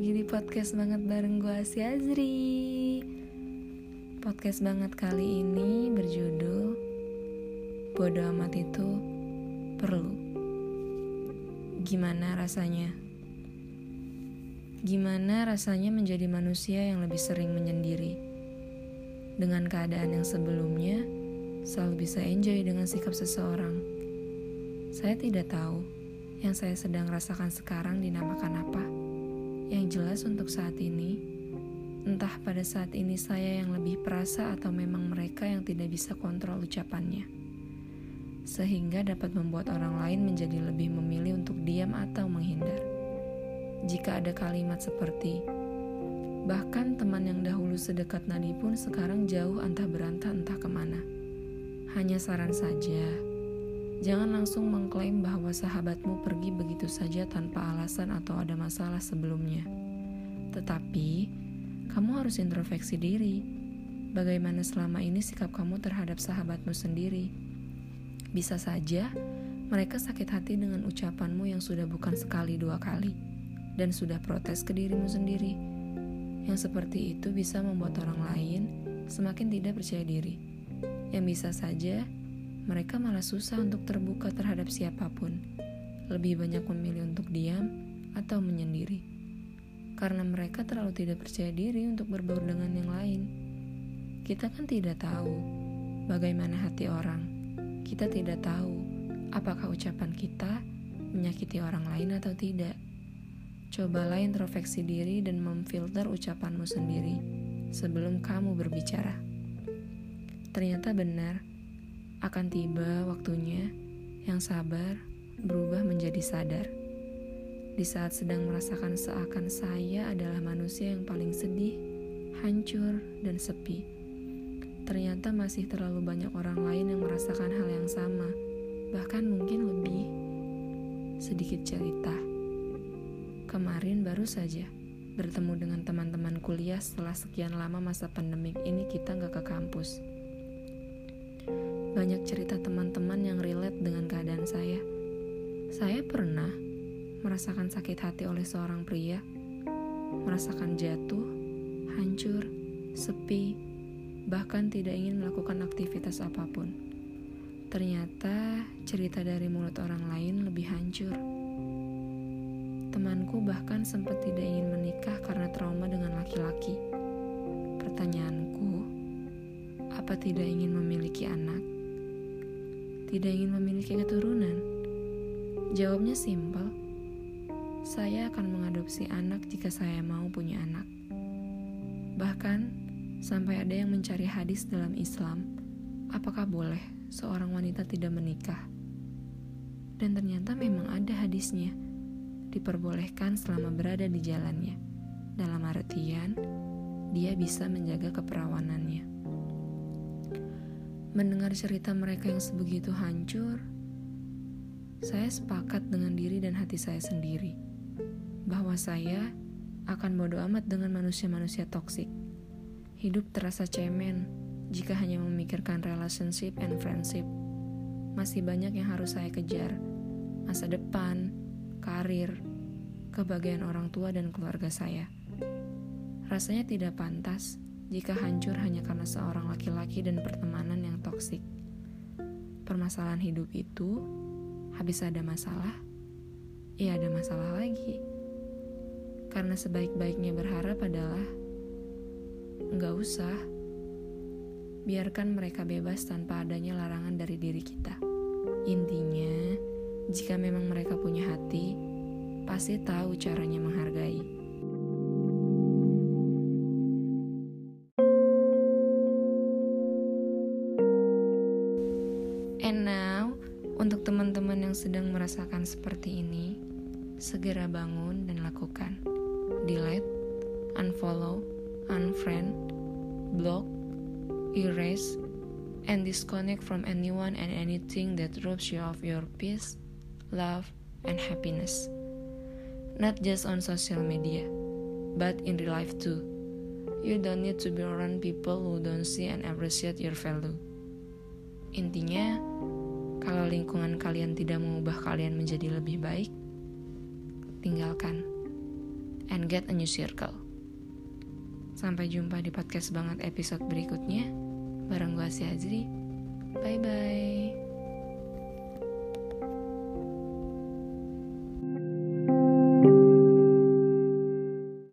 lagi di podcast banget bareng gue si Azri Podcast banget kali ini berjudul Bodoh amat itu perlu Gimana rasanya? Gimana rasanya menjadi manusia yang lebih sering menyendiri Dengan keadaan yang sebelumnya Selalu bisa enjoy dengan sikap seseorang Saya tidak tahu yang saya sedang rasakan sekarang dinamakan apa. Yang jelas untuk saat ini, entah pada saat ini saya yang lebih perasa atau memang mereka yang tidak bisa kontrol ucapannya. Sehingga dapat membuat orang lain menjadi lebih memilih untuk diam atau menghindar. Jika ada kalimat seperti, bahkan teman yang dahulu sedekat nadi pun sekarang jauh antah berantah entah ke mana. Hanya saran saja, Jangan langsung mengklaim bahwa sahabatmu pergi begitu saja tanpa alasan atau ada masalah sebelumnya. Tetapi, kamu harus introspeksi diri. Bagaimana selama ini sikap kamu terhadap sahabatmu sendiri? Bisa saja mereka sakit hati dengan ucapanmu yang sudah bukan sekali dua kali dan sudah protes ke dirimu sendiri. Yang seperti itu bisa membuat orang lain semakin tidak percaya diri. Yang bisa saja mereka malah susah untuk terbuka terhadap siapa pun. Lebih banyak memilih untuk diam atau menyendiri. Karena mereka terlalu tidak percaya diri untuk berbaur dengan yang lain. Kita kan tidak tahu bagaimana hati orang. Kita tidak tahu apakah ucapan kita menyakiti orang lain atau tidak. Cobalah introspeksi diri dan memfilter ucapanmu sendiri sebelum kamu berbicara. Ternyata benar, akan tiba waktunya yang sabar berubah menjadi sadar. Di saat sedang merasakan seakan saya adalah manusia yang paling sedih, hancur, dan sepi. Ternyata masih terlalu banyak orang lain yang merasakan hal yang sama, bahkan mungkin lebih. Sedikit cerita. Kemarin baru saja bertemu dengan teman-teman kuliah setelah sekian lama masa pandemik ini kita nggak ke kampus. Banyak cerita teman-teman yang relate dengan keadaan saya. Saya pernah merasakan sakit hati oleh seorang pria, merasakan jatuh, hancur, sepi, bahkan tidak ingin melakukan aktivitas apa pun. Ternyata cerita dari mulut orang lain lebih hancur. Temanku bahkan sempat tidak ingin menikah karena trauma dengan laki-laki. Pertanyaanku, apa tidak ingin memiliki anak? Tidak ingin memiliki keturunan? Jawabnya simpel. Saya akan mengadopsi anak jika saya mau punya anak. Bahkan sampai ada yang mencari hadis dalam Islam, apakah boleh seorang wanita tidak menikah? Dan ternyata memang ada hadisnya. Diperbolehkan selama berada di jalannya. Dalam artian, dia bisa menjaga keperawanannya. Mendengar cerita mereka yang sebegitu hancur, saya sepakat dengan diri dan hati saya sendiri bahwa saya akan bodoh amat dengan manusia-manusia toksik. Hidup terasa cemen jika hanya memikirkan relationship and friendship. Masih banyak yang harus saya kejar. Masa depan, karir, kebahagiaan orang tua dan keluarga saya. Rasanya tidak pantas jika hancur hanya karena seorang laki-laki dan pertemanan yang toksik. Permasalahan hidup itu, habis ada masalah, ya ada masalah lagi. Karena sebaik-baiknya berharap adalah nggak usah biarkan mereka bebas tanpa adanya larangan dari diri kita. Intinya, jika memang mereka punya hati, pasti tahu caranya menghargai. And now, untuk teman-teman yang sedang merasakan seperti ini, segera bangun dan lakukan. Delete, unfollow, unfriend, block, erase, and disconnect from anyone and anything that robs you of your peace, love, and happiness. Not just on social media, but in real life too. You don't need to be around people who don't see and appreciate your value. Intinya, kalau lingkungan kalian tidak mengubah kalian menjadi lebih baik, tinggalkan. and get a new circle. Sampai jumpa di podcast banget episode berikutnya. Bareng gue Azri. Bye-bye.